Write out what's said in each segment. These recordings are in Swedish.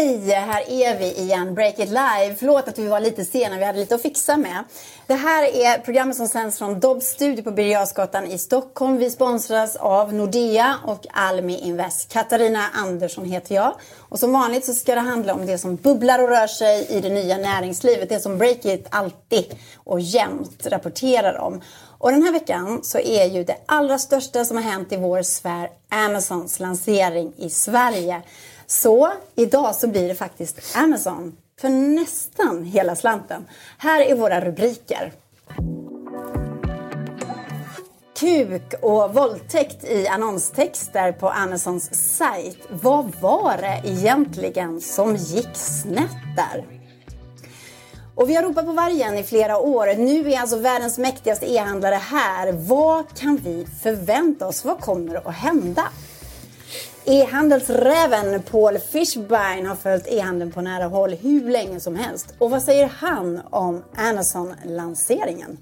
Hej, här är vi igen, Break It Live. Förlåt att vi var lite sena, vi hade lite att fixa med. Det här är programmet som sänds från Dobbs studio på Birger i Stockholm. Vi sponsras av Nordea och Almi Invest. Katarina Andersson heter jag. Och som vanligt så ska det handla om det som bubblar och rör sig i det nya näringslivet. Det som Break It alltid och jämt rapporterar om. Och den här veckan så är ju det allra största som har hänt i vår sfär Amazons lansering i Sverige. Så idag så blir det faktiskt Amazon för nästan hela slanten. Här är våra rubriker. Kuk och våldtäkt i annonstexter på Amazons sajt. Vad var det egentligen som gick snett där? Och vi har ropat på vargen i flera år. Nu är alltså världens mäktigaste e-handlare här. Vad kan vi förvänta oss? Vad kommer att hända? E-handelsräven Paul Fishbein har följt e-handeln på nära håll hur länge som helst. Och vad säger han om Amazon-lanseringen?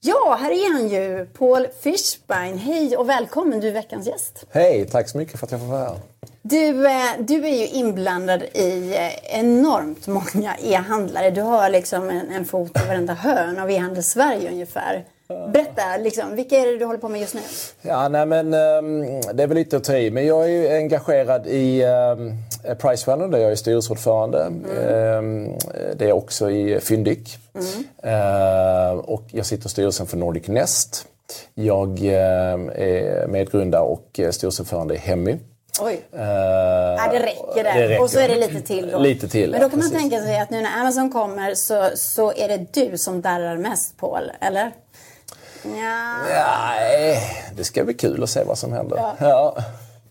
Ja, här är han ju, Paul Fishbein. Hej och välkommen, du är veckans gäst. Hej, tack så mycket för att jag får vara här. Du, eh, du är ju inblandad i eh, enormt många e-handlare. Du har liksom en, en fot i varenda hörn av e-handel Sverige ungefär. Berätta, liksom, vilka är det du håller på med just nu? Ja, nej, men, um, det är väl lite att ta i, men jag är ju engagerad i um, Pricevalue där jag är styrelseordförande. Mm. Um, det är också i Fyndik. Mm. Och jag sitter i styrelsen för Nordic Nest. Jag är medgrundare och styrelseordförande i Hemmy. Oj. Uh, ja, det räcker det. räcker. Och så är det lite till då. Lite till, Men då kan man tänka sig att nu när Amazon kommer så, så är det du som darrar mest Paul, eller? Ja. Nej, det ska bli kul att se vad som händer. Ja. ja.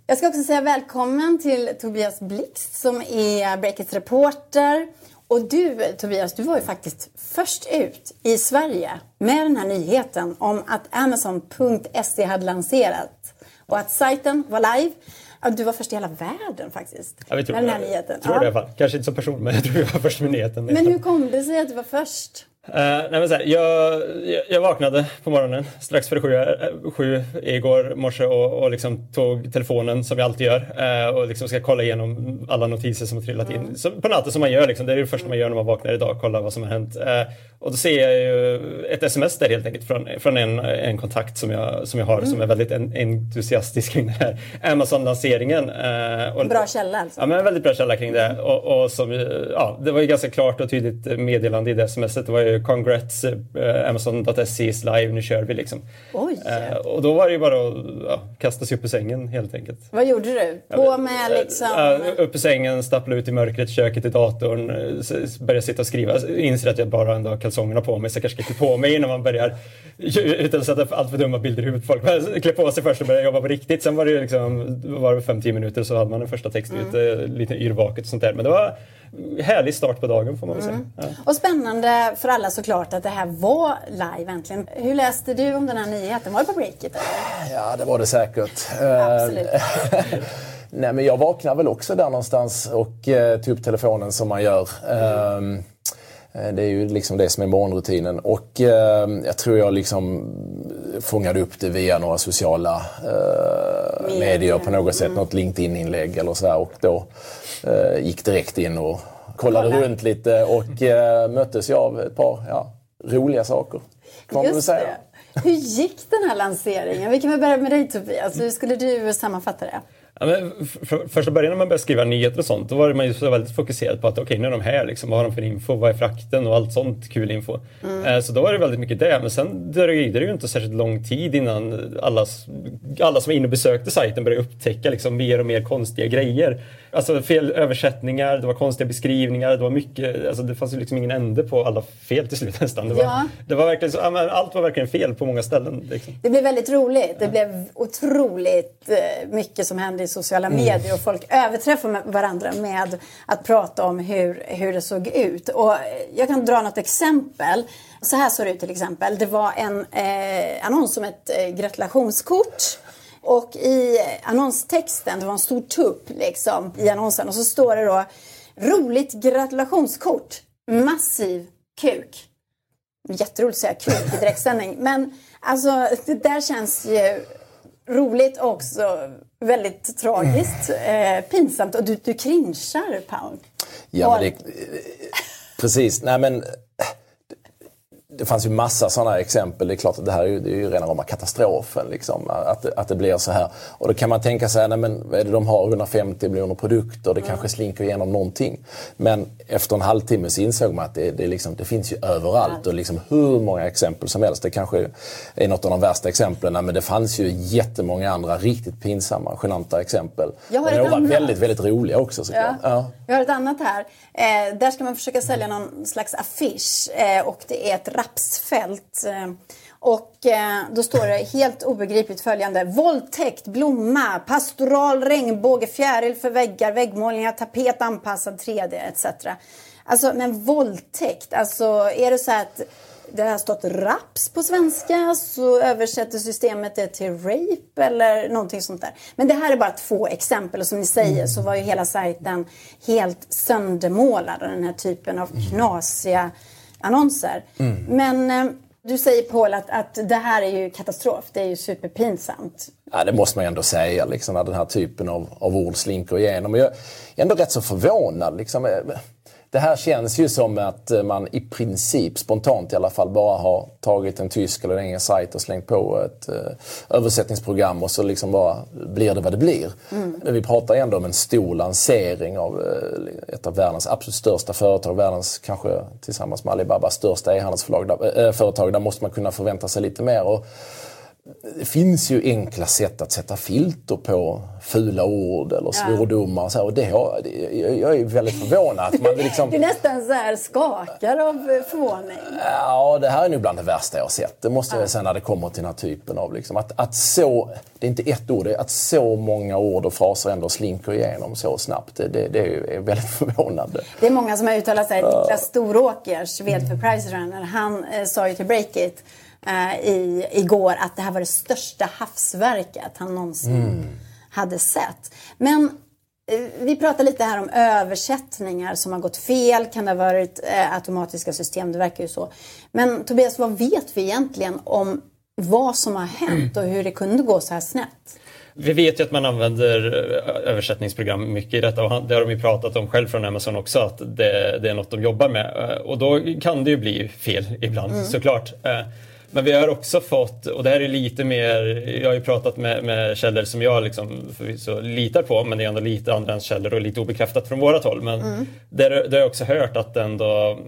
Jag ska också säga välkommen till Tobias Blixt som är Breakits reporter. Och du Tobias, du var ju faktiskt först ut i Sverige med den här nyheten om att Amazon.se hade lanserat och att sajten var live. Du var först i hela världen faktiskt. Ja, tror med den här nyheten. tror ja. det i alla fall. Kanske inte som person, men jag tror jag var först med nyheten. Men hur kom det sig att du var först? Uh, nej men så här, jag, jag, vaknade på morgonen strax före sju, äh, sju igår morse och, och liksom tog telefonen som jag alltid gör uh, och liksom ska kolla igenom alla notiser som har trillat in. Mm. Så, på natten som man gör, liksom, det är det första man gör när man vaknar idag, kolla vad som har hänt. Uh, och då ser jag ju ett sms där helt enkelt från, från en, en kontakt som jag, som jag har mm. som är väldigt en, entusiastisk kring den här Amazon-lanseringen. bra källa alltså? Ja, men en väldigt bra källa kring det. Och, och som, ja, det var ju ganska klart och tydligt meddelande i det smset. Det var ju congrats uh, Amazon.se is live, nu kör vi liksom. Oj. Uh, och då var det ju bara att ja, kasta sig upp i sängen helt enkelt. Vad gjorde du? På med liksom? Uh, upp i sängen, stappla ut i mörkret, köket i datorn, börja sitta och skriva. Inser att jag bara ändå har kalsongerna på mig så jag kanske ska klä på mig innan man börjar utan att sätta allt för dumma bilder i huvudet på folk. Klä på sig först och börja jobba på riktigt. Sen var det ju liksom, var det 5-10 minuter så hade man en första text mm. ut, lite yrvaket och sånt där. Men det var härlig start på dagen får man väl säga. Mm. Ja. Och spännande för alla såklart att det här var live äntligen. Hur läste du om den här nyheten? Var det på Breakit? Eller? Ja, det var det säkert. Absolut. Nej, men jag vaknade väl också där någonstans och eh, tog upp telefonen som man gör. Mm. Det är ju liksom det som är morgonrutinen. Och eh, jag tror jag liksom fångade upp det via några sociala eh, medier på något sätt. Mm. Något LinkedIn-inlägg eller sådär. Och då eh, gick direkt in och kollade Kolla. runt lite och eh, möttes jag av ett par ja, roliga saker. Kan man säga. Det. Hur gick den här lanseringen? Vi kan väl börja med dig Tobias. Hur skulle du sammanfatta det? Ja, men för, första början när man började skriva nyheter och sånt, då var man ju så väldigt fokuserad på att okej, okay, nu är de här, liksom, vad har de för info, vad är frakten och allt sånt kul info. Mm. Eh, så då var det väldigt mycket det, men sen dröjde det ju inte särskilt lång tid innan alla, alla som var inne och besökte sajten började upptäcka liksom, mer och mer konstiga grejer. Alltså fel översättningar, det var konstiga beskrivningar, det var mycket, alltså det fanns ju liksom ingen ände på alla fel till slut nästan. Det var, ja. det var verkligen så, allt var verkligen fel på många ställen. Liksom. Det blev väldigt roligt. Det blev otroligt eh, mycket som hände i sociala mm. medier och folk överträffade varandra med att prata om hur, hur det såg ut. Och jag kan dra något exempel. Så här såg det ut till exempel. Det var en eh, annons om ett eh, gratulationskort och i annonstexten, det var en stor tupp liksom i annonsen och så står det då roligt gratulationskort, massiv kuk. Jätteroligt att säga kuk i direktsändning men alltså det där känns ju roligt också väldigt tragiskt, eh, pinsamt och du, du cringear Paul. Ja, men det, precis. Nej, men det fanns ju massa sådana exempel. Det är klart att det här är ju, det är ju rena rama katastrofen. Liksom, att, att det blir så här. Och då kan man tänka sig, nej men vad är det de har? 150 miljoner produkter. Det mm. kanske slinker igenom någonting. Men efter en halvtimme så insåg man att det, det, liksom, det finns ju överallt. Och liksom hur många exempel som helst. Det kanske är något av de värsta exemplen. Men det fanns ju jättemånga andra riktigt pinsamma, genanta exempel. Jag har och några väldigt, väldigt roliga också såklart. Ja. Ja. Jag har ett annat här. Eh, där ska man försöka sälja någon slags affisch. Eh, och det är ett rapsfält. Eh, och eh, då står det helt obegripligt följande. Våldtäkt, blomma, pastoral regnbåge, fjäril för väggar, väggmålningar, tapet anpassad 3D etc. Alltså, men våldtäkt, alltså är det så att det har stått raps på svenska så översätter systemet det till rape eller någonting sånt där. Men det här är bara två exempel och som ni säger så var ju hela sajten helt söndermålad av den här typen av knasiga annonser. Mm. Men eh, du säger Paul att, att det här är ju katastrof. Det är ju superpinsamt. Ja, det måste man ju ändå säga liksom, när den här typen av, av ord slinker igenom. Jag är ändå rätt så förvånad. Liksom. Det här känns ju som att man i princip, spontant i alla fall, bara har tagit en tysk eller en engelsk sajt och slängt på ett eh, översättningsprogram och så liksom bara blir det vad det blir. Mm. Men vi pratar ändå om en stor lansering av eh, ett av världens absolut största företag, världens kanske tillsammans med Alibaba största e-handelsföretag. Där, äh, där måste man kunna förvänta sig lite mer. Och, det finns ju enkla sätt att sätta filter på fula ord eller svordomar. Och så och det har, jag är väldigt förvånad. Att man liksom... du nästan så här skakar av förvåning. Ja, det här är nog bland det värsta jag har sett. Det måste jag säga när det kommer till den här typen av... Liksom, att, att så, det är inte ett ord, det är att så många ord och fraser ändå slinker igenom så snabbt. Det, det, det är väldigt förvånande. Det är många som har uttalat sig. Niklas Storåkers, VD för Pricerunner, han eh, sa ju till Breakit eh, i, igår att det här var det största havsverket han någonsin mm. hade sett. Men eh, vi pratar lite här om översättningar som har gått fel. Kan det ha varit eh, automatiska system? Det verkar ju så. Men Tobias, vad vet vi egentligen om vad som har hänt och hur det kunde gå så här snett? Vi vet ju att man använder eh, översättningsprogram mycket i detta och det har de ju pratat om själv från Amazon också att det, det är något de jobbar med och då kan det ju bli fel ibland mm. såklart. Men vi har också fått, och det här är lite mer, jag har ju pratat med, med källor som jag liksom förvisso litar på men det är ändå lite andra källor och lite obekräftat från vårat håll. Men mm. där, där har jag också hört att ändå,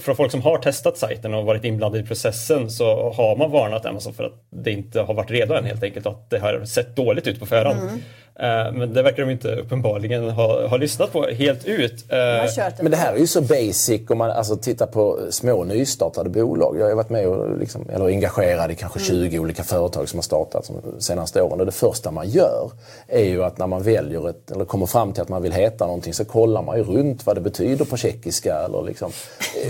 från folk som har testat sajten och varit inblandade i processen så har man varnat Amazon för att det inte har varit redo än helt enkelt och att det har sett dåligt ut på förhand. Mm. Eh, men det verkar de inte uppenbarligen ha, ha lyssnat på helt ut. Eh, men det här är ju så basic om man alltså, tittar på små nystartade bolag. Jag har varit med och liksom, eller engagerad i kanske 20 mm. olika företag som har startat de senaste åren. Och det första man gör är ju att när man väljer ett, eller kommer fram till att man vill heta någonting så kollar man ju runt vad det betyder på tjeckiska eller liksom,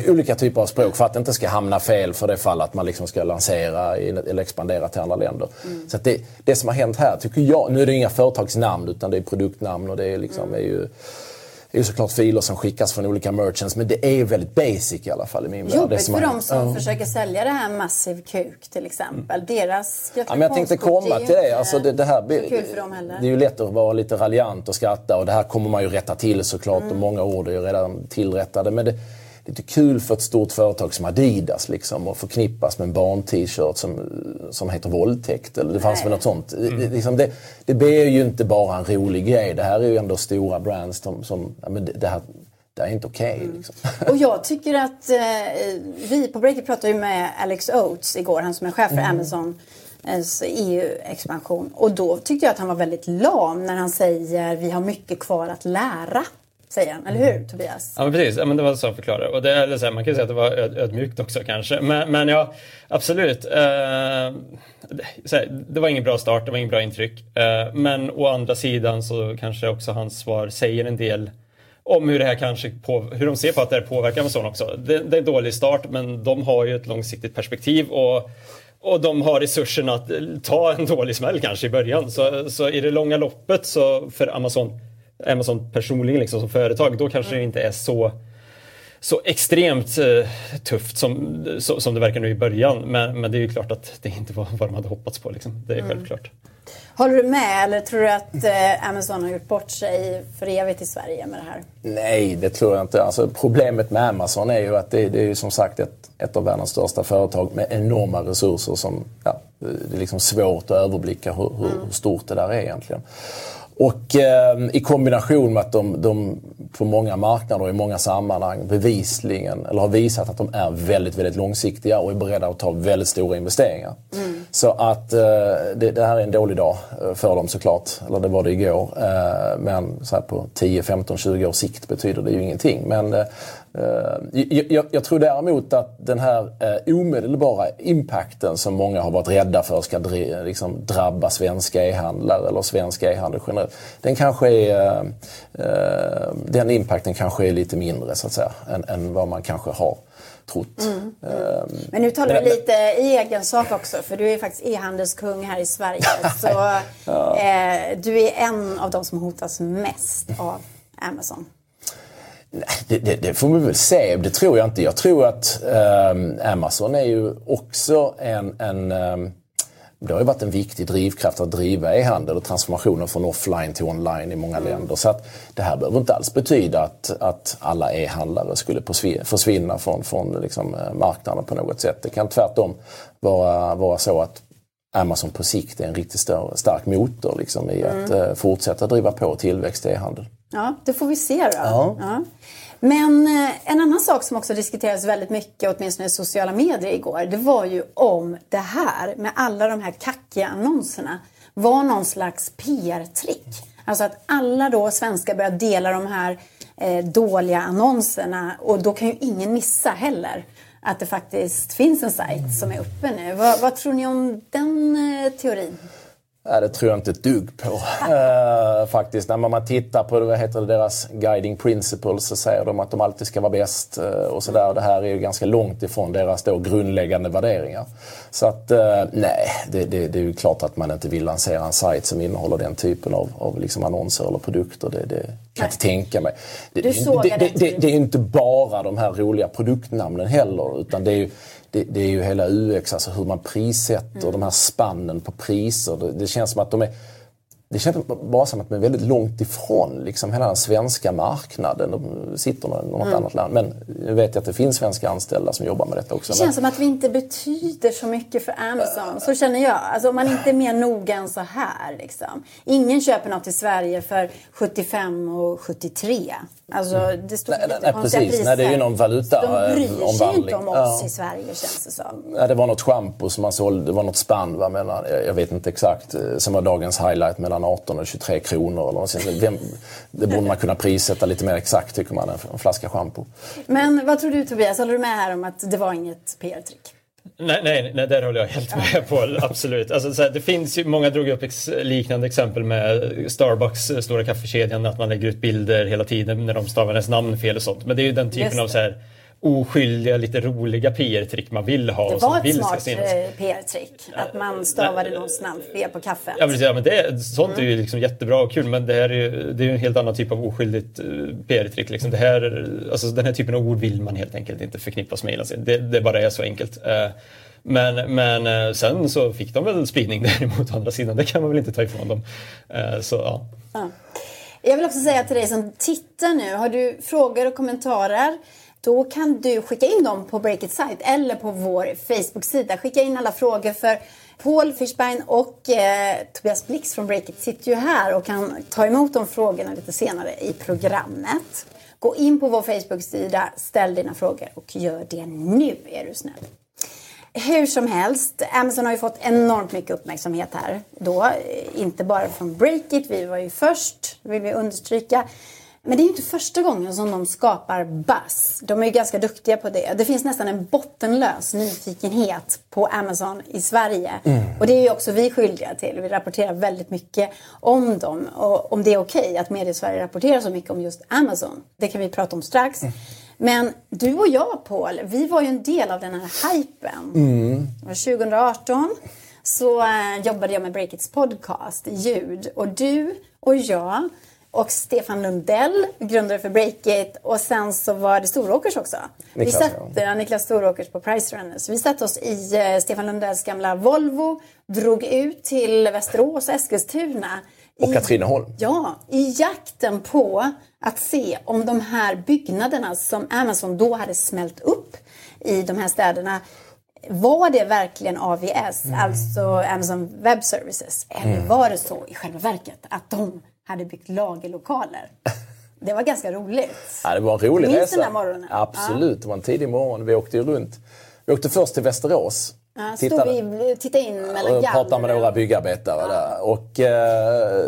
olika typer av språk för att det inte ska hamna fel för det fall att man liksom ska lansera eller expandera till andra länder. Mm. Så det, det som har hänt här tycker jag, nu är det inga företags namn utan det är produktnamn och det är, liksom, mm. är ju det är såklart filer som skickas från olika merchants men det är väldigt basic i alla fall i min värld. Jobbigt för de som uh. försöker sälja det här Massive Kuk till exempel. Mm. Deras ja, men Jag tänkte komma till det. Alltså det, det, här, kul för dem heller. det är ju lätt att vara lite raljant och skratta och det här kommer man ju rätta till såklart mm. och många ord är ju redan tillrättade. Men det, lite kul för ett stort företag som Adidas liksom och förknippas med en barn-t-shirt som, som heter våldtäkt. Eller det fanns Nej. väl något sånt. Mm. Det, liksom det, det blir ju inte bara en rolig grej. Det här är ju ändå stora brands som, som ja, men det, det här, det är inte okej. Okay, mm. liksom. Och jag tycker att eh, vi på Breaker pratade ju med Alex Oates igår, han som är chef för mm. Amazon EU-expansion. Och då tyckte jag att han var väldigt lam när han säger vi har mycket kvar att lära säger han. Eller hur. Tobias? Ja men precis, ja, men det var så jag förklarade. Och det, eller så här, man kan ju säga att det var öd, ödmjukt också kanske. Men, men ja, absolut. Eh, här, det var ingen bra start, det var ingen bra intryck. Eh, men å andra sidan så kanske också hans svar säger en del om hur det här kanske på, hur de ser på att det här påverkar Amazon också. Det, det är en dålig start men de har ju ett långsiktigt perspektiv och och de har resurserna att ta en dålig smäll kanske i början. Så, så i det långa loppet så för Amazon Amazon personligen liksom, som företag, då kanske mm. det inte är så så extremt eh, tufft som, så, som det verkar nu i början. Men, men det är ju klart att det inte var vad de hade hoppats på. Liksom. Det är mm. självklart. Håller du med eller tror du att eh, Amazon har gjort bort sig för evigt i Sverige med det här? Nej, det tror jag inte. Alltså, problemet med Amazon är ju att det, det är ju som sagt ett, ett av världens största företag med enorma resurser som ja, det är liksom svårt att överblicka hur, hur mm. stort det där är egentligen. Och eh, i kombination med att de, de på många marknader och i många sammanhang bevisligen, eller har visat att de är väldigt, väldigt långsiktiga och är beredda att ta väldigt stora investeringar. Mm. Så att eh, det, det, här är en dålig dag eh, för dem såklart. Eller det var det igår. Eh, men så på 10, 15, 20 års sikt betyder det ju ingenting. Men eh, eh jag, jag, tror däremot att den här eh, omedelbara impacten som många har varit rädda för ska eh, liksom drabba svenska e-handlare eller svensk e-handel generellt. Den kanske är, eh, den impacten kanske är lite mindre så att säga än, än vad man kanske har trott. Mm, mm. Men nu talar du lite i egen sak också för du är faktiskt e-handelskung här i Sverige. så ja. eh, du är en av de som hotas mest av Amazon. Det, det, det, får vi väl se. Det tror jag inte. Jag tror att um, Amazon är ju också en, en um, det har ju varit en viktig drivkraft att driva e-handel och transformationen från offline till online i många mm. länder. Så att det här behöver inte alls betyda att, att alla e-handlare skulle försvinna från, från liksom eh, marknaden på något sätt. Det kan tvärtom vara, vara så att Amazon på sikt är en riktigt större, stark motor liksom, i mm. att uh, fortsätta driva på tillväxt i e-handel. Ja, det får vi se då. Ja. ja. Men eh, en annan sak som också diskuterades väldigt mycket, åtminstone i sociala medier igår, det var ju om det här med alla de här kackiga annonserna var någon slags PR-trick. Alltså att alla då svenskar börjar dela de här eh, dåliga annonserna och då kan ju ingen missa heller att det faktiskt finns en sajt som är uppe nu. Vad, vad tror ni om den eh, teorin? Nej, det tror jag inte ett dugg på. uh, faktiskt. När man tittar på vad heter det, deras guiding principles så säger de att de alltid ska vara bäst uh, och sådär. Det här är ju ganska långt ifrån deras då grundläggande värderingar. Så att uh, nej, det, det, det, är ju klart att man inte vill lansera en sajt som innehåller den typen av, av liksom annonser eller produkter. Det, det kan jag inte tänka mig. Det, det, det är inte bara de här roliga produktnamnen heller utan det är ju det, det, är ju hela UX, alltså hur man prissätter, mm. de här spannen på priser. Det, det, känns som att de är det känns bara som att de är väldigt långt ifrån liksom, hela den svenska marknaden. De sitter i något mm. annat land. Men jag vet att det finns svenska anställda som jobbar med detta också. Det känns som att vi inte betyder så mycket för Amazon. Så känner jag. Alltså om man inte är mer noga än så här. Liksom. Ingen köper något i Sverige för 75 och 73. Alltså mm. det står nej, nej, precis. Nej, det är ju någon valutaomvandling. De bryr sig inte om oss ja. i Sverige känns det som. Ja, det var något schampo som man sålde. Det var något spann, va, mellan, jag vet inte exakt, eh, som var dagens highlight mellan 18 och 23 kronor. Eller något Vem, det borde man kunna prissätta lite mer exakt tycker man, en flaska schampo. Men vad tror du Tobias, håller du med här om att det var inget PR-trick? Nej, nej, nej, där håller jag helt med på. Absolut. Alltså, så här, det finns ju, många drog upp ex, liknande exempel med Starbucks, eh, stora kaffekedjan, att man lägger ut bilder hela tiden när de stavar ens namn fel och sånt. Men det är ju den typen av så här, oskyldiga, lite roliga PR-trick man vill ha. Det var ett smart eh, PR-trick, att man stavade någons namn fel på kaffet. Ja, precis, ja, men det, sånt är ju liksom jättebra och kul men det här är det är en helt annan typ av oskyldigt eh, PR-trick. Liksom. Det här, alltså, den här typen av ord vill man helt enkelt inte förknippas med. Det, det bara är så enkelt. Eh, men, men sen så fick de väl spridning däremot å andra sidan, det kan man väl inte ta ifrån dem. Så, ja. ja. Jag vill också säga till dig som tittar nu, har du frågor och kommentarer då kan du skicka in dem på Breakit site eller på vår Facebook-sida. Skicka in alla frågor för Paul Fischbein och eh, Tobias Blix från Breakit sitter ju här och kan ta emot de frågorna lite senare i programmet. Gå in på vår Facebook-sida, ställ dina frågor och gör det nu är du snäll. Hur som helst, Amazon har ju fått enormt mycket uppmärksamhet här då. Eh, inte bara från Breakit, vi var ju först, vill vi understryka. Men det är ju inte första gången som de skapar buzz. De är ju ganska duktiga på det. Det finns nästan en bottenlös nyfikenhet på Amazon i Sverige. Mm. Och det är ju också vi skyldiga till. Vi rapporterar väldigt mycket om dem. Och om det är okej okay att Mediesverige rapporterar så mycket om just Amazon. Det kan vi prata om strax. Mm. Men du och jag Paul, vi var ju en del av den här hypen. Mm. 2018 så äh, jobbade jag med Breakits podcast, ljud. Och du och jag och Stefan Lundell, grundare för Breakit. Och sen så var det Storåkers också. Niklas, vi satt, ja. Niklas Storåkers på Price Runners. Vi satte oss i eh, Stefan Lundells gamla Volvo, drog ut till Västerås och Eskilstuna. Och i- Katrineholm. Ja, i jakten på att se om de här byggnaderna som Amazon då hade smält upp i de här städerna var det verkligen AVS, alltså Amazon Web Services? Eller var det så i själva verket att de hade byggt lagerlokaler? Det var ganska roligt. Ja, det var en rolig Minns resa. den där morgonen? Absolut, det var en tidig morgon. Vi åkte ju runt. Vi åkte först till Västerås. Ja, stod vi tittade in mellan och pratade med några byggarbetare där. Och eh,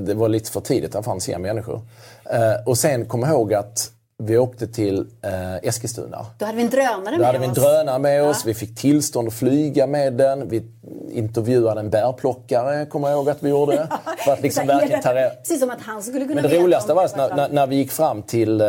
det var lite för tidigt, det fanns inga människor. Eh, och sen kom jag ihåg att vi åkte till eh, Eskilstuna. Då hade vi en drönare Då med hade vi en oss. drönare med oss, vi fick tillstånd att flyga med den. Vi intervjuade en bärplockare, kommer jag ihåg att vi gjorde. för att liksom verkligen ta Precis som att han skulle kunna men det roligaste var när, när, när vi gick fram till eh,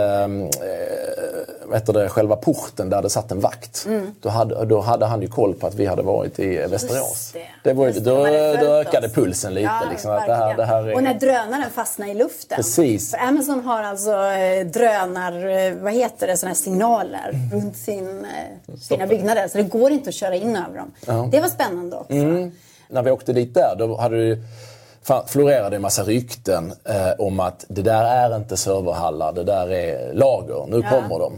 heter det, själva porten där det satt en vakt. Då, hade, då hade han ju koll på att vi hade varit i Västerås. det. Det var, ju- Just det, då, då ökade oss. pulsen lite. Ja, liksom, att det här, det här är... Och när drönaren fastnar i luften. Precis. För Amazon har alltså eh, drönar, eh, vad heter det, såna här signaler Mm. runt sin, eh, sina byggnader. Så det går inte att köra in över dem. Det var spännande också. Mm. när vi åkte dit där, då hade fan, florerade en massa rykten eh, om att det där är inte serverhallar, det där är lager. Nu kommer de.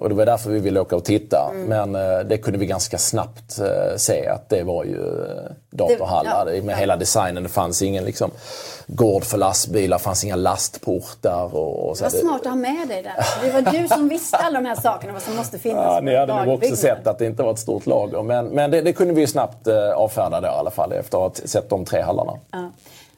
Och det var därför vi ville åka och titta. Mm. Men eh, det kunde vi ganska snabbt eh, se att det var ju eh, datorhallar. Det- ja, med ja. hela designen. Det fanns ingen liksom, gård för lastbilar, fanns inga lastportar. Och, och så. Var smart att ha med dig där. Det var du som visste alla de här sakerna, vad som måste finnas Ja, ni hade nog också sett att det inte var ett stort lager. Men, men det, det kunde vi snabbt avfärda då, i alla fall efter att ha sett de tre hallarna. Ja.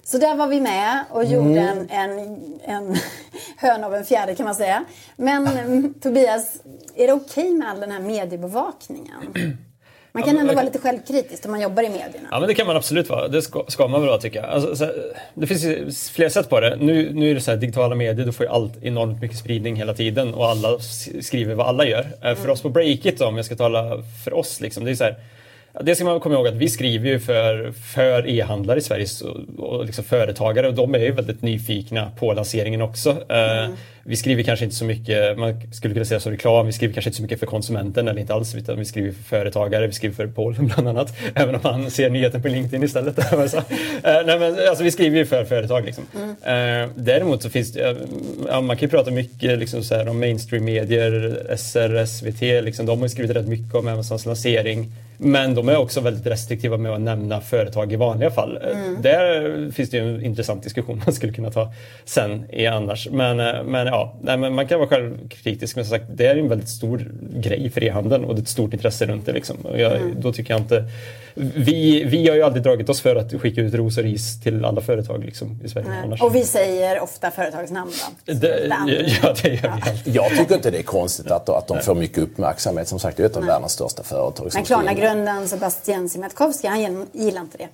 Så där var vi med och gjorde Mm. en, en, en hön av en fjäder kan man säga. Men mm, Tobias, är det okej med all den här mediebevakningen? Man kan men ändå vara lite självkritisk om man jobbar i medierna. Ja men det kan man absolut vara. Det ska, ska man väl vara tycker jag. Alltså, det finns flera sätt på det. Nu, nu är det så här, digitala medier, då får ju allt enormt mycket spridning hela tiden och alla skriver vad alla gör. Eh, För oss på Breakit om jag ska tala för oss, liksom, det är så här, ja, det ska man komma ihåg att vi skriver ju för, för e-handlare i Sverige och liksom företagare och de är ju väldigt nyfikna på lanseringen också. Eh, Vi skriver kanske inte så mycket, man skulle kunna säga som reklam, vi skriver kanske inte så mycket för konsumenten eller inte alls utan vi skriver för företagare, vi skriver för Paul bland annat. Även om han ser nyheten på LinkedIn istället. Eh, nej, men, alltså, vi skriver ju för företag. Liksom. Eh, däremot så finns det, ja, man kan ju prata mycket liksom, så här, om mainstream-medier, SR, SVT, liksom, de har ju skrivit rätt mycket om Amazons lansering. Men de är också väldigt restriktiva med att nämna företag i vanliga fall. Eh, Där finns det ju en intressant diskussion man skulle kunna ta sen i annars. Men, eh, men ja, nej, men man kan vara självkritisk. Men som sagt, det är en väldigt stor grej för e-handeln och det är ett stort intresse runt det. Liksom. Och jag, Då tycker jag inte... Vi, vi har ju aldrig dragit oss för att skicka ut ros och ris till alla företag liksom, i Sverige. Annars. Och vi säger ofta företagsnamn då. det, ja, det gör vi alltid. Jag tycker inte det är konstigt att, att de får mycket uppmärksamhet. Som sagt, det är ett av världens största företag. Men skriver. Klarna-grundaren Sebastian Siemiatkowski, han gillar- inte det.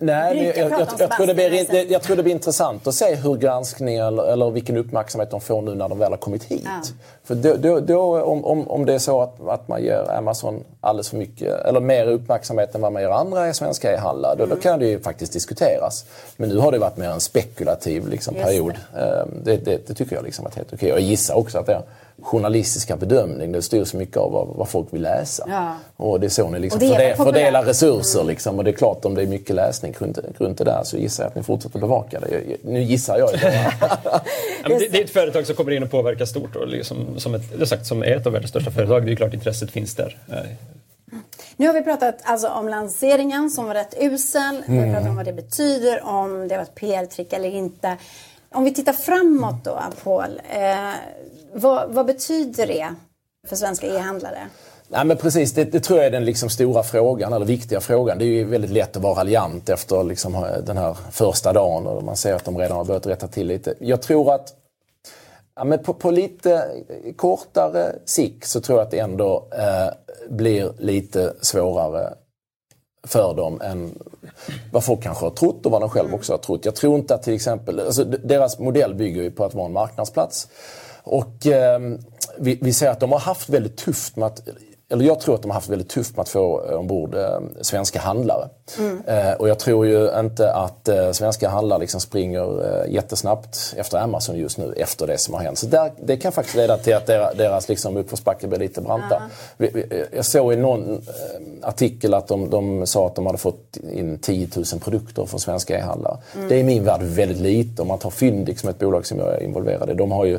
Nej, jag, tror det blir, Sebastian det- jag tror det blir intressant att se hur granskningen eller, eller vilken uppmärksamhet de får nu när de väl har kommit hit. Ja. För då, då, då, om, om, om det är så att, att man ger Amazon alldeles för mycket, eller mer uppmärksamhet än vad man ger andra svenska e-handlare, då, då Mm. kan det ju faktiskt diskuteras. Men nu har det varit mer en spekulativ liksom, period. Ehm, Det, det, det tycker jag liksom varit helt okej. Och jag gissar också att det är journalistiska bedömning, det styrs mycket av vad, vad folk vill läsa. Ja. Och det är så ni liksom Och det är förde- populärt. Mm. fördelar resurser. Liksom. Och det är klart om det är mycket läsning runt, runt det där så gissar jag att ni fortsätter bevaka det. Jag- Nu gissar jag men det, det är ett företag som kommer in och påverkar stort. Och liksom, som, ett, det sagt, som är ett av världens största företag. Det är klart intresset finns där. Nu har vi pratat alltså om lanseringen som var rätt usel. Vi har Mm. pratat om vad det betyder, om det var ett PR-trick eller inte. Om vi tittar framåt då, Paul. Eh, vad, vad betyder det för svenska e-handlare? Nej men precis, det, det tror jag är den liksom stora frågan, eller viktiga frågan. Det är ju väldigt lätt att vara raljant efter liksom den här första dagen och man ser att de redan har börjat rätta till lite. Jag tror att ja, men på, på lite kortare sikt så tror jag att det ändå eh, blir lite svårare för dem än vad folk kanske har trott och vad de själva också har trott. Jag tror inte att till exempel, alltså deras modell bygger ju på att vara en marknadsplats. Och eh, vi, vi ser att de har haft väldigt tufft med att eller jag tror att de har haft väldigt tufft med att få eh, ombord eh, svenska handlare. Mm. Eh, och jag tror ju inte att eh, svenska handlare liksom springer eh, jättesnabbt efter Amazon just nu, efter det som har hänt. Så där, det kan faktiskt leda till att deras, deras liksom uppförsbacke blir lite branta. Ja. Jag såg i någon eh, artikel att de, de, sa att de hade fått in 10 000 produkter från svenska e-handlare. Mm. Det är i min värld väldigt lite. Om man tar Fyndik som ett bolag som jag är involverad i. De har ju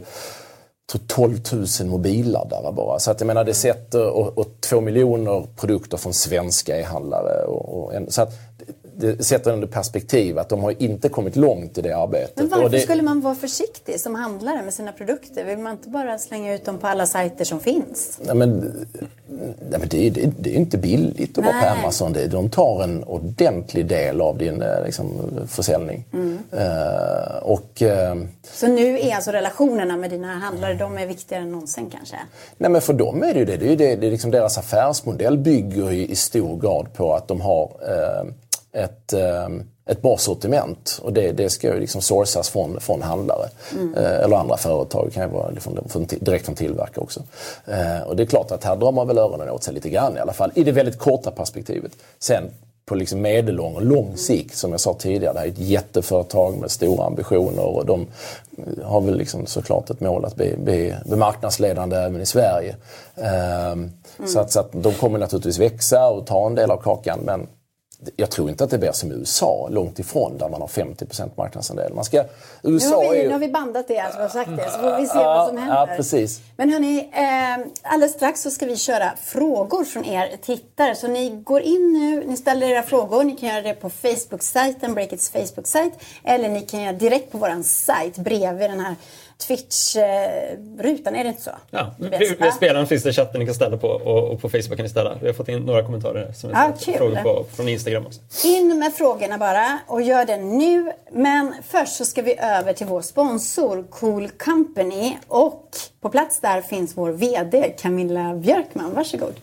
12 000 mobilladdare bara. Så att jag menar det sätter, och, och två miljoner produkter från svenska e-handlare. Och, och, så att det sätter under perspektiv att de har inte kommit långt i det arbetet. Men varför det... skulle man vara försiktig som handlare med sina produkter? Vill man inte bara slänga ut dem på alla sajter som finns? Nej, men, nej, men det, det, det är inte billigt att nej. vara på Amazon. De tar en ordentlig del av din eh, liksom, försäljning. Mm. Uh, och, uh, Så nu är alltså relationerna med dina handlare de är viktigare än någonsin kanske? Nej men för dem är det ju det. det, är det, det är liksom deras affärsmodell bygger i, i stor grad på att de har uh, ett, ehm, ett bra sortiment och det, det ska ju liksom sourcas från, från handlare. Mm. Eh, eller andra företag, det kan ju vara från, från, direkt från tillverkare också. Eh, och det är klart att här drar man väl öronen åt sig lite grann i alla fall, i det väldigt korta perspektivet. Sen på liksom medellång och lång sikt, som jag sa tidigare, det här är ett jätteföretag med stora ambitioner och de har väl liksom såklart ett mål att bli, bli, bli marknadsledande även i Sverige. Mm. Så, att, så att de kommer naturligtvis växa och ta en del av kakan men jag tror inte att det blir som i USA, långt ifrån, där man har 50 marknadsandel. Man ska, USA nu, har vi, ju... nu har vi bandat det, alltså, och sagt det, så får vi se ja, vad som händer. Ja, precis. Men hörni, eh, alldeles strax så ska vi köra frågor från er tittare. Så ni går in nu, ni ställer era frågor. Ni kan göra det på Facebook-sajten, Breakits Facebook-sajt. Eller ni kan göra direkt på vår sajt bredvid den här Twitch-rutan, är det inte så? Ja, vi, vi spelar finns det chatten ni kan ställa på och, och, på Facebook kan ni ställa. Vi har fått in några kommentarer som ah, frågor på, från Instagram också. In med frågorna bara och gör det nu. Men först så ska vi över till vår sponsor Cool Company och på plats där finns vår VD Camilla Björkman. Varsågod.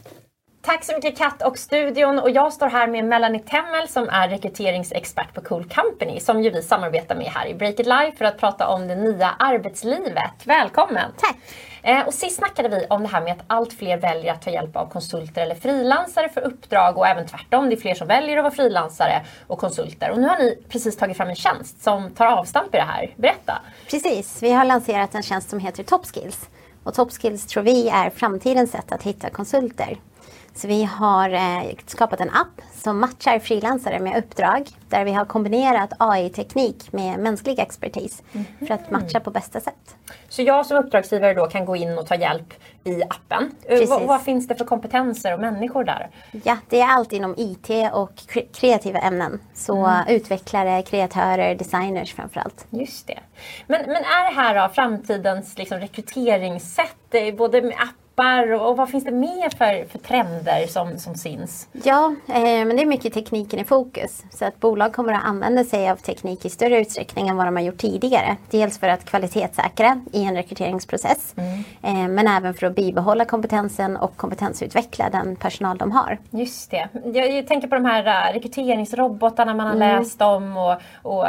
Tack så mycket Katt och studion och jag står här med Melanie Temmel som är rekryteringsexpert på Cool Company som ju vi samarbetar med här i Break It Live för att prata om det nya arbetslivet. Välkommen! Tack! Eh, och sist snackade vi om det här med att allt fler väljer att ta hjälp av konsulter eller frilansare för uppdrag och även tvärtom. Det är fler som väljer att vara frilansare och konsulter. Och nu har ni precis tagit fram en tjänst som tar avstamp i det här. Berätta! Precis, vi har lanserat en tjänst som heter Top Skills. Och Top Skills tror vi är framtidens sätt att hitta konsulter. Så vi har eh, skapat en app som matchar frilansare med uppdrag där vi har kombinerat AI-teknik med mänsklig expertis mm för att matcha på bästa sätt. Så jag som uppdragsgivare då kan gå in och ta hjälp i appen. Eh, vad, vad, finns det för kompetenser och människor där? Ja, det är allt inom IT och kreativa ämnen. Så mm. utvecklare, kreatörer, designers framförallt. Just det. Men, men är det här då framtidens liksom, rekryteringssätt, eh, både med app appar och, och vad finns det mer för, för trender som, som syns? Ja, eh, men det är mycket tekniken i fokus. Så att bolag kommer att använda sig av teknik i större utsträckning än vad de har gjort tidigare. Dels för att kvalitetssäkra i en rekryteringsprocess. Mm. Eh, men även för att bibehålla kompetensen och kompetensutveckla den personal de har. Just det. Jag, jag tänker på de här uh, rekryteringsrobotarna man har mm. läst om och, och,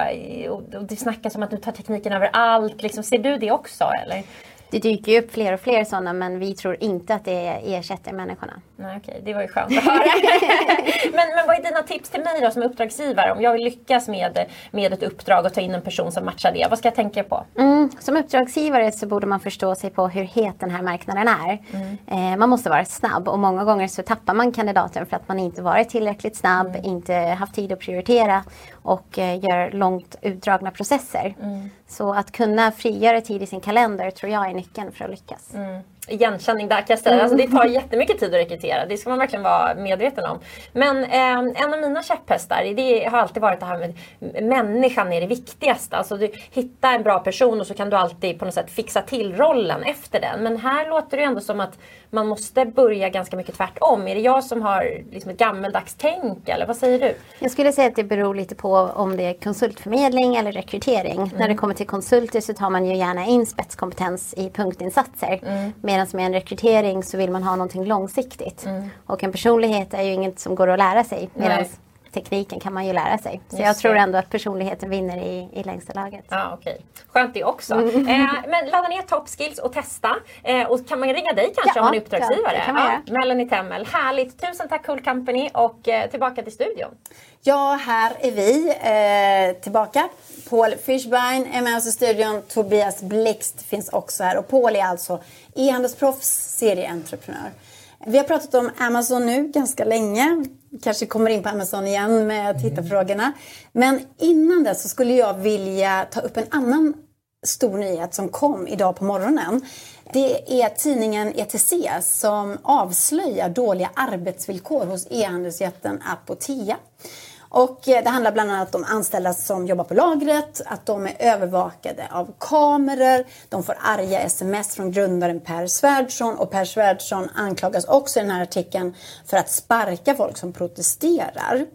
och, och det snackas om att du tar tekniken över allt. Liksom, ser du det också? Eller? Det dyker ju upp fler och fler sådana men vi tror inte att det ersätter människorna. Nej, okej, det var ju skönt att höra. men, men vad är dina tips till mig då som uppdragsgivare? Om jag vill lyckas med, med ett uppdrag och ta in en person som matchar det, vad ska jag tänka på? Mm, som uppdragsgivare så borde man förstå sig på hur het den här marknaden är. Mm. Eh, man måste vara snabb och många gånger så tappar man kandidaten för att man inte varit tillräckligt snabb, mm. inte haft tid att prioritera och eh, gör långt utdragna processer. Så att kunna frigöra tid i sin kalender tror jag är nyckeln för att lyckas. Mm igenkänning där kan jag säga. Mm. Alltså, det tar jättemycket tid att rekrytera. Det ska man verkligen vara medveten om. Men eh, en av mina käpphästar det har alltid varit det här med människan är det viktigaste. Alltså du hittar en bra person och så kan du alltid på något sätt fixa till rollen efter den. Men här låter det ändå som att man måste börja ganska mycket tvärtom. Är det jag som har liksom ett gammeldags tänk eller vad säger du? Jag skulle säga att det beror lite på om det är konsultförmedling eller rekrytering. Mm. När det kommer till konsulter så tar man ju gärna in spetskompetens i punktinsatser. Mm. Medan med en rekrytering så vill man ha någonting långsiktigt. Mm. Och en personlighet är ju inget som går att lära sig. Medan tekniken kan man ju lära sig. Så Just jag tror ändå att personligheten vinner i, i längsta laget. Ja, okej. Skönt det också. Eh, men ladda ner Top Skills och testa. Eh, och kan man ringa dig kanske Ja, om man är uppdragsgivare? ja, det kan man göra. Melanie Temmel, härligt. Tusen tack Cool Company och eh, tillbaka till studion. Ja, här är vi eh, tillbaka. Paul Fischbein är med oss i studion. Tobias Blixt finns också här. Och Paul är alltså e-handelsproffs, serieentreprenör. Vi har pratat om Amazon nu ganska länge. Kanske kommer in på Amazon igen med tittarfrågorna. Men innan det så skulle jag vilja ta upp en annan stor nyhet som kom idag på morgonen. Det är tidningen ETC som avslöjar dåliga arbetsvillkor hos e-handelsjätten Apotea. Och eh, det handlar bland annat om anställda som jobbar på lagret, att de är övervakade av kameror, de får arga sms från grundaren Per Svärdson och Per Svärdson anklagas också i den här artikeln för att sparka folk som protesterar.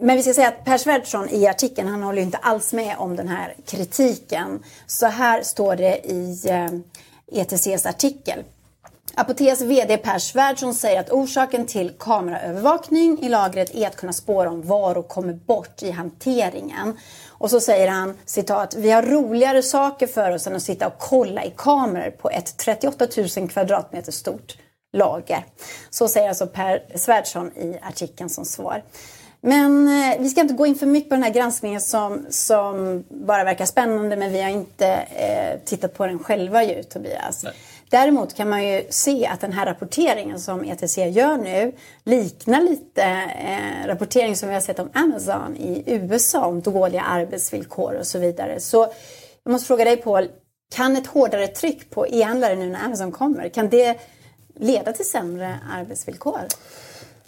Men vi ska säga att Per Svärdson i artikeln, han håller ju inte alls med om den här kritiken. Så här står det i eh, ETCs artikel. Apoteas VD Per Svärdson säger att orsaken till kameraövervakning i lagret är att kunna spåra om varor kommer bort i hanteringen. Och så säger han citat, vi har roligare saker för oss än att sitta och kolla i kameror på ett 38 000 kvadratmeter stort lager. Så säger alltså Per Svärdson i artikeln som svar. Men eh, vi ska inte gå in för mycket på den här granskningen som, som bara verkar spännande men vi har inte eh, tittat på den själva ju Tobias. Däremot kan man ju se att den här rapporteringen som ETC gör nu liknar lite eh, rapportering som vi har sett om Amazon i USA om dåliga arbetsvillkor och så vidare. Så jag måste fråga dig Paul, kan ett hårdare tryck på e-handlare nu när Amazon kommer, kan det leda till sämre arbetsvillkor?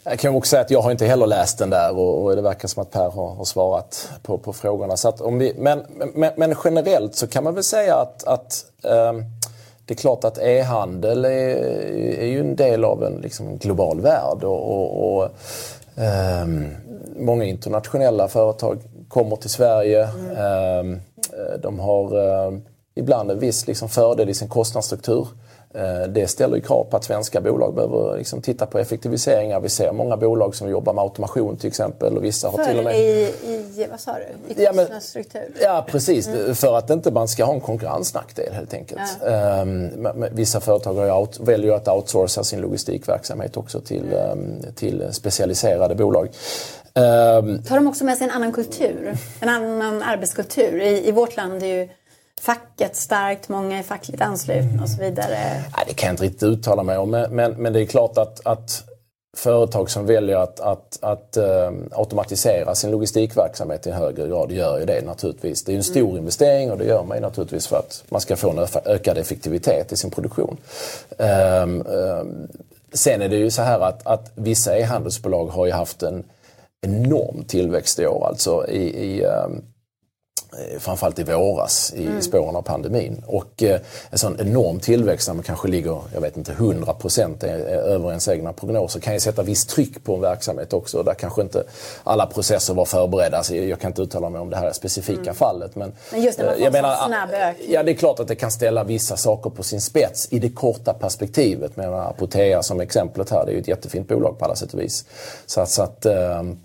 Jag kan också säga att jag har inte heller läst den där och, och det verkar som att Per har, har svarat på, på frågorna. Så att om vi, men, men, men generellt så kan man väl säga att, att ehm, det är klart att e-handel är, är ju en del av en liksom, global värld. Och, och, och ehm, många internationella företag kommer till Sverige. Ehm, de har ehm, ibland en viss liksom, fördel i sin kostnadsstruktur. Eh, Det ställer ju krav på att svenska bolag behöver liksom titta på effektiviseringar. Vi ser många bolag som jobbar med automation till exempel. Och vissa har till och För med... i, i, vad sa du, i Ja, men-? Ja precis, för att inte man ska ha en konkurrensnackdel helt enkelt. Men- men vissa företag out, väljer att outsourca sin logistikverksamhet också till, ehm, till specialiserade bolag. Ehm, Tar de också med sig en annan kultur? En annan arbetskultur? I, i vårt land är ju facket starkt, många är fackligt anslutna och så vidare. Nej, det kan jag inte riktigt uttala mig om. Men, men, men det är klart att, att företag som väljer att, att, att eh, automatisera sin logistikverksamhet i högre grad gör ju det naturligtvis. Det är en stor investering och det gör man ju naturligtvis för att man ska få en ökad effektivitet i sin produktion. Ehm, ehm, sen är det ju så här att, att vissa e-handelsbolag har ju haft en enorm tillväxt i år. Alltså i, i ehm, eh, framförallt i våras i spåren av pandemin. Och eh, en sån enorm tillväxt när man kanske ligger, jag vet inte, 100 procent över ens egna prognoser kan ju sätta visst tryck på en verksamhet också. Där kanske inte alla processer var förberedda. Så jag kan inte uttala mig om det här specifika fallet. Men, Men just när man eh, får jag en menar, snabb ökning. Ja, det är klart att det kan ställa vissa saker på sin spets i det korta perspektivet. Men Apotea som exemplet här, det är ju ett jättefint bolag på alla sätt och vis. Så att, så att ehm,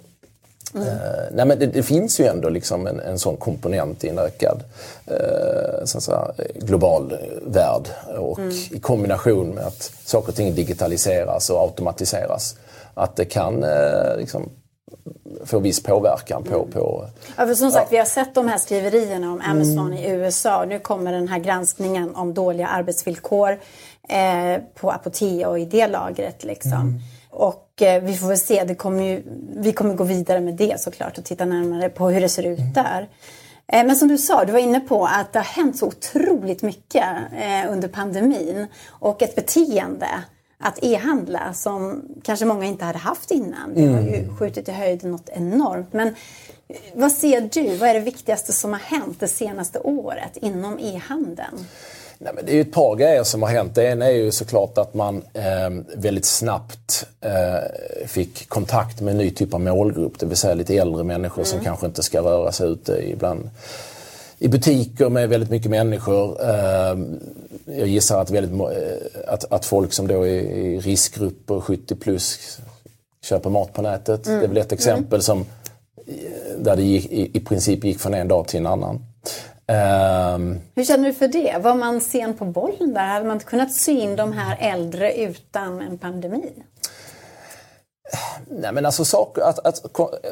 Mm. Eh, nej men det, det finns ju ändå liksom en, en sån komponent i en ökad eh, så att säga, global värld. Och Mm. i kombination med att saker och ting digitaliseras och automatiseras. Att det kan eh, liksom, få viss påverkan på, på Ja, för som sagt, vi har sett de här skriverierna om Amazon i USA. Nu kommer den här granskningen om dåliga arbetsvillkor eh, på Apotea och i det lagret. Liksom. Och eh, vi får väl se, det kommer ju, vi kommer gå vidare med det såklart och titta närmare på hur det ser ut där. Eh, Men som du sa, du var inne på att det har hänt så otroligt mycket eh, under pandemin. Och ett beteende att e-handla som kanske många inte hade haft innan. Det har ju skjutit i höjden något enormt. Men eh, vad ser du? Vad är det viktigaste som har hänt det senaste året inom e-handeln? Nej, men det är ju ett par grejer som har hänt. Det ena är ju såklart att man eh, väldigt snabbt eh, fick kontakt med en ny typ av målgrupp. Det vill säga lite äldre människor som kanske inte ska röra sig ute ibland i butiker med väldigt mycket människor. Eh, jag gissar att, väldigt, eh, att, att folk som då är i riskgrupper, 70 plus, köper mat på nätet. Det är väl ett exempel som där det gick, i, i princip gick från en dag till en annan. Um, Hur känner du för det? Var man sen på bollen där? Hade man inte kunnat sy in de här äldre utan en pandemi? Nej men alltså saker, att, att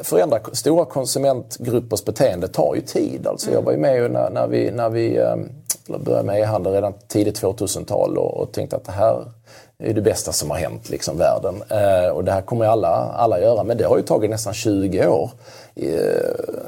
förändra stora konsumentgruppers beteende tar ju tid. Alltså mm. Jag var ju med när, när vi, när vi um, började med e-handel redan tidigt 2000-tal och, och tänkte att det här är det bästa som har hänt liksom världen. Eh, och det här kommer alla, alla göra. Men det har ju tagit nästan 20 år eh,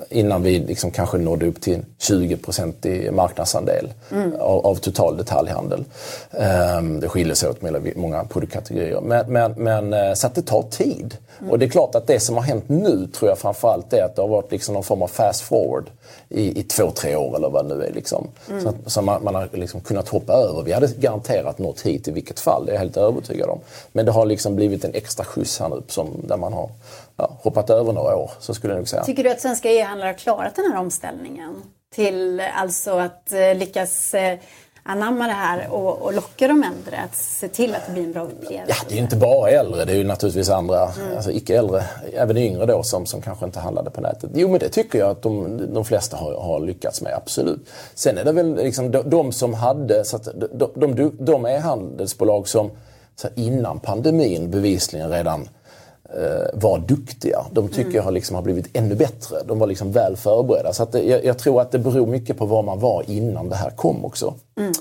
innan vi liksom kanske nådde upp till 20% i marknadsandel mm. av, av, total detaljhandel. Eh, det skiljer sig åt mellan många produktkategorier. Men, men, men, eh, så att det tar tid. Mm. Och det är klart att det som har hänt nu tror jag framförallt är att det har varit liksom någon form av fast forward i, i två, tre år eller vad det nu är. Liksom. Mm. Så, att, så man, man, har liksom kunnat hoppa över. Vi hade garanterat nått hit i vilket fall, det är jag helt övertygad om. Men det har liksom blivit en extra skjuts här nu som, där man har ja, hoppat över några år. Så skulle jag nog säga. Tycker du att svenska e-handlare har klarat den här omställningen? Till alltså att eh, lyckas eh, anamma det här och, och locka de äldre att se till att det blir en bra upplevelse? Ja, det är ju inte bara äldre, det är ju naturligtvis andra, mm. alltså icke-äldre, även yngre då som, som kanske inte handlade på nätet. Jo men det tycker jag att de, de flesta har, har lyckats med, absolut. Sen är det väl liksom de, de som hade, så att de, de, de är handelsbolag som så innan pandemin bevisligen redan var duktiga. De tycker mm. jag har, liksom, har blivit ännu bättre. De var liksom väl förberedda. Så det, jag, jag, tror att det beror mycket på var man var innan det här kom också. Mm.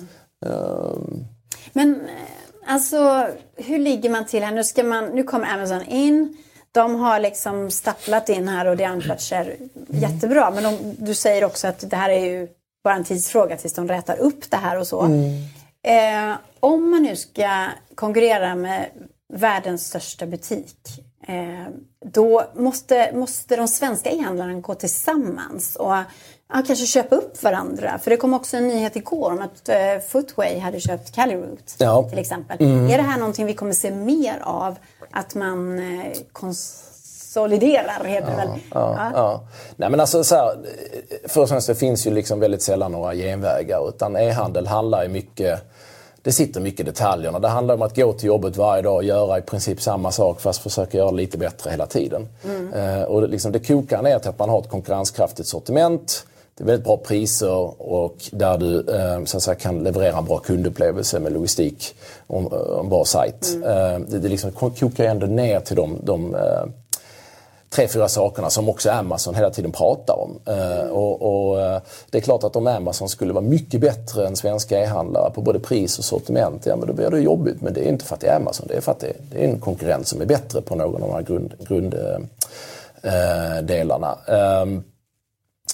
Um. Men eh, alltså, hur ligger man till här? Nu, ska man, nu kommer Amazon in. De har liksom stapplat in här och det anpassar jättebra. Men de, du säger också att det här är ju bara en tidsfråga tills de rätar upp det här och så. Mm. Eh, om man nu ska konkurrera med världens största butik Eh, då måste, måste de svenska e-handlarna gå tillsammans och ja, kanske köpa upp varandra. För det kom också en nyhet igår om att eh, Footway hade köpt Caliroot ja. till exempel. Mm. Är det här någonting vi kommer se mer av? Att man eh, konsoliderar, heter det väl? Ja, ja. ja. Nej men alltså så här, först och främst det finns ju liksom väldigt sällan några genvägar utan e-handel handlar ju mycket det sitter mycket i detaljerna. Det handlar om att gå till jobbet varje dag och göra i princip samma sak fast försöka göra lite bättre hela tiden. Mm. Eh, och det, liksom, det kokar ner till att man har ett konkurrenskraftigt sortiment. Det är väldigt bra priser och där du eh, så att säga, kan leverera en bra kundupplevelse med logistik och en bra sajt. Mm. Eh, det, det liksom kokar ändå ner till de, de eh, tre, fyra sakerna som också Amazon hela tiden pratar om. Mm. och, och, eh, Det är klart att om Amazon skulle vara mycket bättre än svenska e-handlare på både pris och sortiment, ja men då blir det jobbigt. Men det är inte för att det är Amazon, det är för att det, är en konkurrent som är bättre på någon av de här grunddelarna. Grund, äh, ähm,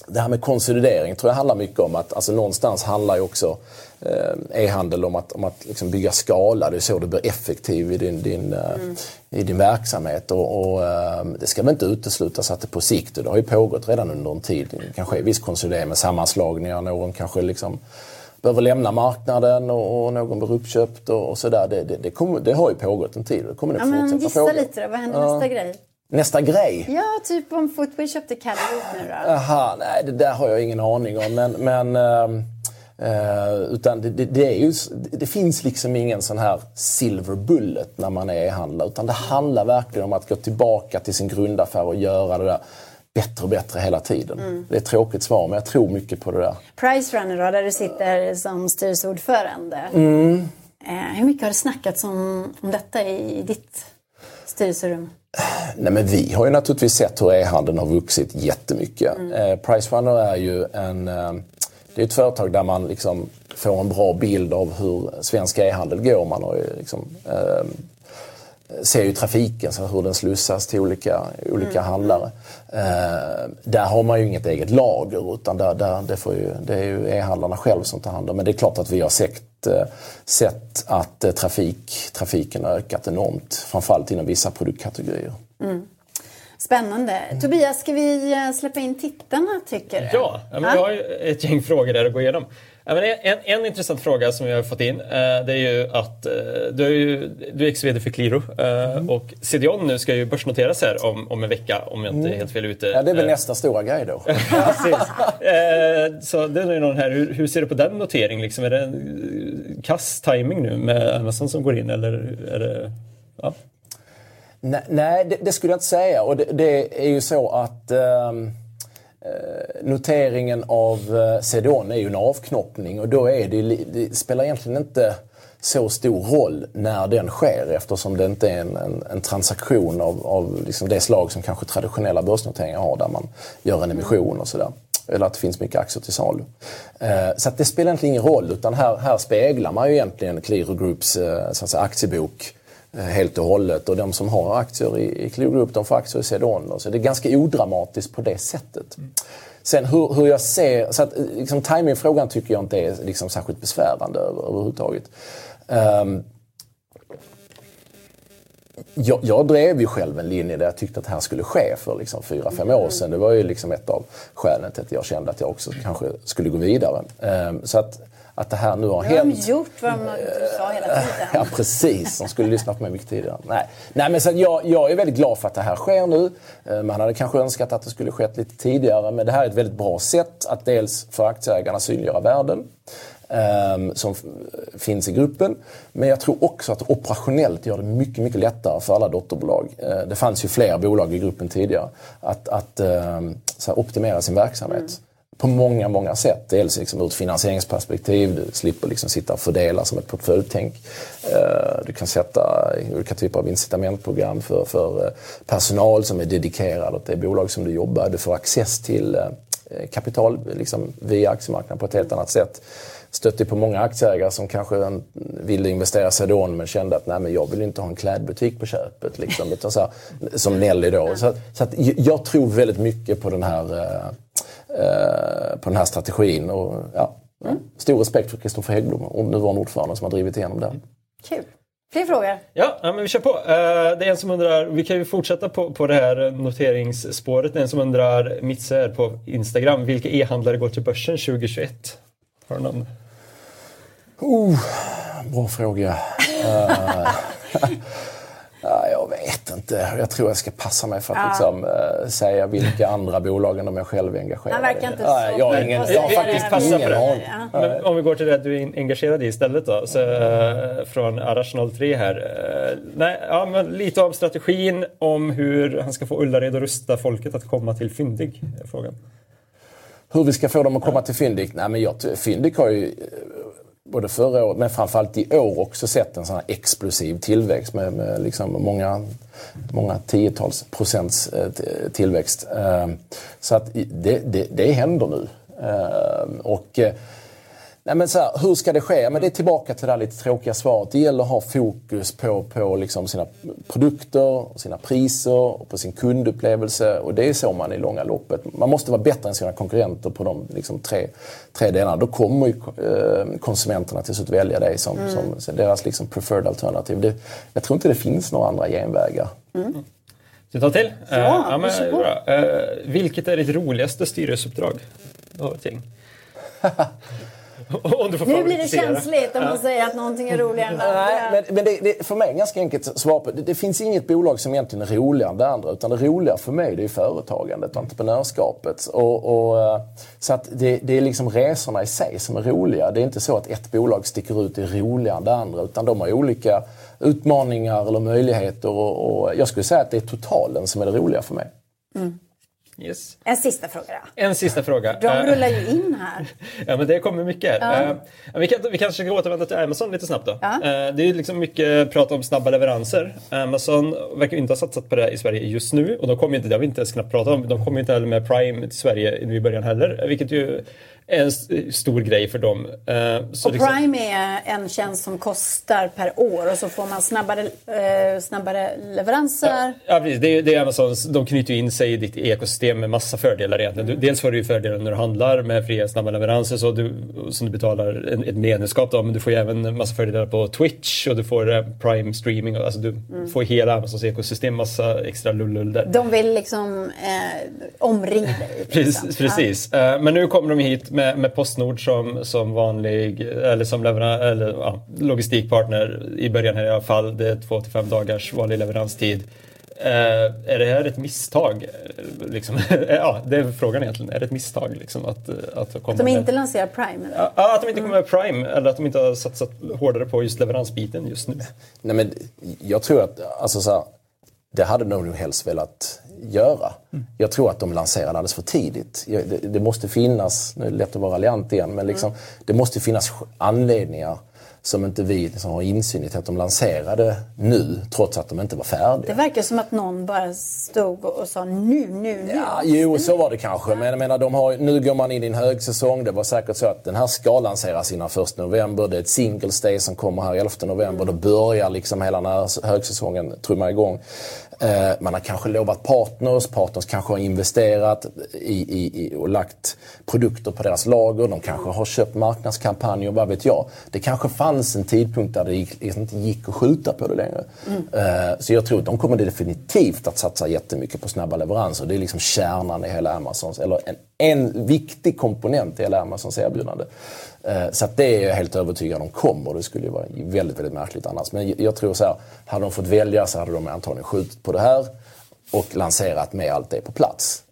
det här med konsolidering tror jag handlar mycket om att alltså någonstans handlar ju också eh, e-handel om att, om att liksom bygga skala. Det är så du blir effektiv i din, din, mm. i din verksamhet. Och, och eh, det ska väl inte uteslutas att det på sikt, och det har ju pågått redan under en tid, det kan ske viss konsolidering med sammanslagningar. Någon kanske liksom behöver lämna marknaden och, och någon blir uppköpt och, och sådär. Det, det, det, kommer, det har ju pågått en tid och det kommer det ja, fortsätta gissa pågå. lite då, vad händer nästa grej? Nästa grej? Ja, typ om Footway köpte Callaway nu då? Jaha, nej det där har jag ingen aning om. Men, men uh, utan det, det, det, är ju, det finns liksom ingen sån här silver bullet när man är e-handlare. Utan det handlar verkligen om att gå tillbaka till sin grundaffär och göra det där bättre och bättre hela tiden. Mm. Det är ett tråkigt svar men jag tror mycket på det där. Price Runner då, där du sitter som styrelseordförande. Mm. Eh, hur mycket har det snackats om, om detta i ditt styrelserum? Nej, men vi har ju naturligtvis sett hur e-handeln har vuxit jättemycket. Mm. Eh, Pricerunner är ju en, eh, det är ett företag där man liksom får en bra bild av hur svensk e-handel går. Man har ju liksom, eh, ser ju trafiken, så hur den slussas till olika, olika mm. handlare. Eh, där har man ju inget eget lager utan där, där, det, får ju, det är ju e-handlarna själv som tar hand om. Men det är klart att vi har sett, eh, sett att eh, trafik, trafiken har ökat enormt. Framförallt inom vissa produktkategorier. Mm. Spännande. Mm. Tobias, ska vi eh, släppa in tittarna tycker du? Ja, men jag har ett gäng frågor där att gå igenom. En, en intressant fråga som vi har fått in eh, det är ju att eh, du är, ju, du är ex-VD för Qliro mm. och CDON nu ska ju börsnoteras här om, om en vecka om jag inte är helt fel ute. Ja, det är väl nästa stora grej då. Så det är någon här, hur, hur, ser du på den noteringen? Liksom, är det en kass timing nu med Amazon som går in eller är det... Ja? Nej, det, det, skulle jag inte säga och det, det är ju så att um Eh, noteringen av eh, CDON är ju en avknoppning och då är det, det spelar egentligen inte så stor roll när den sker eftersom det inte är en, en, en transaktion av, av liksom det slag som kanske traditionella börsnoteringar har där man gör en emission och sådär. Eller att det finns mycket aktier till salu. Eh, så att det spelar egentligen ingen roll utan här, här speglar man ju egentligen Qliro Groups eh, så att säga, aktiebok eh, helt och hållet. Och de som har aktier i, i Qliro Group de får aktier i CDON. Så det är ganska odramatiskt på det sättet. Mm. Sen hur, hur jag ser, så att liksom, timingfrågan tycker jag inte är liksom, särskilt besvärande över, överhuvudtaget. Um, jag, jag, drev ju själv en linje där jag tyckte att det här skulle ske för liksom fyra, fem år sedan. Det var ju liksom ett av skälen till att jag kände att jag också kanske skulle gå vidare. Um, så att, att det här nu har hänt. De har gjort vad de sa hela tiden. ja, precis. De skulle lyssna på mig mycket tidigare. Nej, Nej men så jag, jag är väldigt glad för att det här sker nu. Ehm, man hade kanske önskat att det skulle skett lite tidigare. Men det här är ett väldigt bra sätt att dels för aktieägarna synliggöra värden um, som finns i gruppen. Men jag tror också att operationellt gör det mycket, mycket lättare för alla dotterbolag. Uh, det fanns ju fler bolag i gruppen tidigare. Att, att uh, optimera sin verksamhet. Mm. På många, många sätt. Dels liksom ur ett finansieringsperspektiv. Du slipper liksom sitta och fördela som ett portföljtänk. Eh, du kan sätta olika typer av incitamentprogram för, för eh, personal som är dedikerad åt det bolag som du jobbar. Du får access till eh, kapital liksom, via aktiemarknaden på ett helt annat sätt stötte på många aktieägare som kanske ville investera i då men kände att nej, men jag vill inte ha en klädbutik på köpet. Liksom, utan så här, som Nelly då. Så, så att, jag tror väldigt mycket på den här, på den här strategin. Och, ja, mm. Stor respekt för Kristoffer Häggblom, nuvarande ordförande, som har drivit igenom det. Kul. Fler frågor? Ja, men vi kör på. Uh, det är en som undrar, vi kan ju fortsätta på, på det här noteringsspåret. Det är en som undrar, Mitse på Instagram, vilka e-handlare går till börsen 2021? Har du någon? Oh, bra fråga. jag vet inte. Jag tror jag ska passa mig för att ja. liksom, uh, säga vilka andra bolag än de jag själv är engagerad i. verkar inte så. Jag ingen, jag har faktiskt ingen aning. Men om vi går till det du är engagerad i istället då. Så, uh, från Arash 03 här. nej, ja, men lite om strategin om hur han ska få Ullared att rusta folket att komma till Fyndig. Frågan. Hur vi ska få dem att komma till Fyndik? Nej, men jag, Fyndik har ju både förra året men framförallt i år också sett en sån här explosiv tillväxt med, med liksom många, många tiotals procents eh, tillväxt. Eh, så att det, det, det händer nu. Eh, och Nej, men så här, hur ska det ske? Men det är tillbaka till det där lite tråkiga svaret. Det gäller att ha fokus på, på liksom sina produkter, sina priser och på sin kundupplevelse. Och det är så man i långa loppet. Man måste vara bättre än sina konkurrenter på de liksom, tre, tre delarna. Då kommer ju, eh, konsumenterna till slut välja dig som, mm. som deras liksom, preferred alternativ. Det, jag tror inte det finns några andra genvägar. Mm. Ska vi ta till? Ja, uh, ja men, uh, Vilket är ditt roligaste styrelseuppdrag? har ett gäng. nu blir det känsligt om man säger att någonting är roligare än det andra. men, men det, det, för mig är ganska enkelt att svara på. Det, det, finns inget bolag som egentligen är roligare än det andra. Utan det roliga för mig det är företagandet och entreprenörskapet. Och, och, eh, så att det, det är liksom resorna i sig som är roliga. Det är inte så att ett bolag sticker ut är roligare än det andra. Utan de har olika utmaningar eller möjligheter. Och, och jag skulle säga att det är totalen som är det roliga för mig. Mm. Yes. En sista fråga då. En sista fråga. De eh, rullar ju in här. ja men det kommer mycket. Ja. Uh, vi, kan, vi kanske ska återvända till Amazon lite snabbt då. Ja. Uh, det är liksom mycket prat om snabba leveranser. Amazon verkar inte ha satsat på det i Sverige just nu och de kommer inte, det har vi inte ens knappt pratat om, de kommer inte heller med Prime till Sverige i början heller. Vilket ju en stor grej för dem. Uh, så och liksom... Prime är en tjänst som kostar per år och så får man snabbare, uh, snabbare leveranser. Ja, ja precis. Det är, det är Amazons, de knyter in sig i ditt ekosystem med massa fördelar egentligen. Du, dels får du fördelar när du handlar med fria snabba leveranser så du, som du betalar en, ett medlemskap då, men du får även massa fördelar på Twitch och du får uh, Prime streaming. Alltså du mm. får hela Amazons ekosystem, massa extra lullull där. De vill liksom omringa dig. Precis. precis. Ja. men nu kommer de hit med, med Postnord som, som vanlig eller som leveran, eller, ja, logistikpartner i början här i alla fall. Det är två till fem dagars vanlig leveranstid. Eh, är det här ett misstag? Liksom, ja, det är frågan egentligen. Är det ett misstag liksom, att, att, komma att de inte med... lanserar Prime? Eller? Ja, att de inte kommer med Prime eller att de inte har satsat hårdare på just leveransbiten just nu. Nej, men jag tror att alltså, så här, det hade nog helst velat göra. Jag tror att de lanserade alldeles för tidigt. Det, det måste finnas, nu är det lätt att vara raljant igen, men liksom, det måste finnas anledningar som inte vi liksom har insyn i att de lanserade nu trots att de inte var färdiga. Det verkar som att någon bara stod och sa nu, nu, nu. Ja, jo, så var det kanske. Men jag menar, de har, nu går man in i en högsäsong. Det var säkert så att den här ska lanseras innan 1 november. Det är ett singles day som kommer här 11 november. Då börjar liksom hela den här högsäsongen trumma igång. Eh, man har kanske lovat partners. Partners kanske har investerat i, i, i, och lagt produkter på deras lager. De kanske har köpt marknadskampanjer, vad vet jag. Det kanske fanns en tidpunkt där det gick, liksom inte gick att skjuta på det längre. Eh, så jag tror att de kommer definitivt att satsa jättemycket på snabba leveranser. Det är liksom kärnan i hela Amazons, eller en, en viktig komponent i hela Amazons erbjudande. Eh, Så att det är jag helt övertygad om kommer. Det skulle ju vara väldigt, väldigt märkligt annars. Men jag tror så här, hade de fått välja så hade de antagligen skjutit på det här och lanserat med allt det på plats.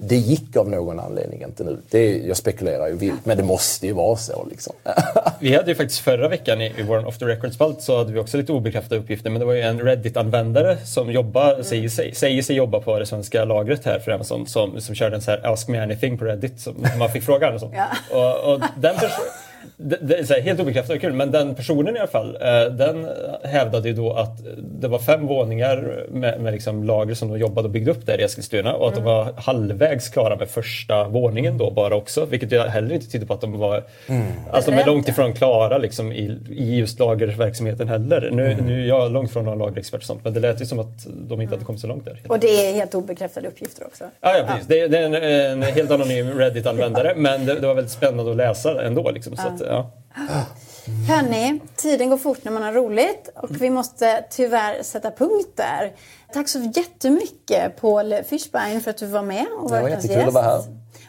Det gick av någon anledning inte nu. Det jag spekulerar ju vilt, men det måste ju vara så. Liksom. Vi hade ju faktiskt förra veckan i, i vår off the record-spalt så hade vi också lite obekräftade uppgifter. Men det var ju en Reddit-användare som jobbar, säger, sig, säger sig jobba på det svenska lagret här för Amazon som, som körde en så här Ask me anything på Reddit. Som man fick frågan och så. Och, och den det, det är så här, helt obekräftat och kul, men den personen i alla fall, eh, den hävdade ju då att det var fem våningar med, med liksom lager som de jobbade och byggde upp där i Eskilstuna och att de var halvvägs klara med första våningen då bara också. Vilket ju heller inte tyder på att de var, alltså de är långt ifrån klara liksom i, i just lagerverksamheten heller. Nu, nu är jag långt från någon lagerexpert och sånt, men det lät ju som att de inte hade kommit så långt där. Och det är helt obekräftade uppgifter också. Ja, ja precis. Det, det är en, en helt anonym Reddit-användare, men det, det var väldigt spännande att läsa ändå. Liksom, så att, ja. Hörni, tiden går fort när man har roligt och vi måste tyvärr sätta punkt där. Tack så jättemycket Paul Fischbein för att du var med och Det var jättekul att vara här.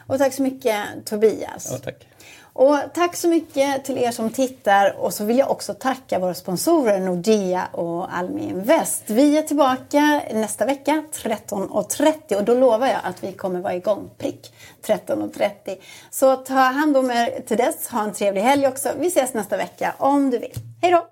Och tack så mycket Tobias. Ja, tack. Och tack så mycket till er som tittar och så vill jag också tacka våra sponsorer Nordea och Almi Invest. Vi är tillbaka nästa vecka 13.30 och då lovar jag att vi kommer vara igång prick 13.30. Så ta hand om er till dess, ha en trevlig helg också. Vi ses nästa vecka om du vill. Hej då!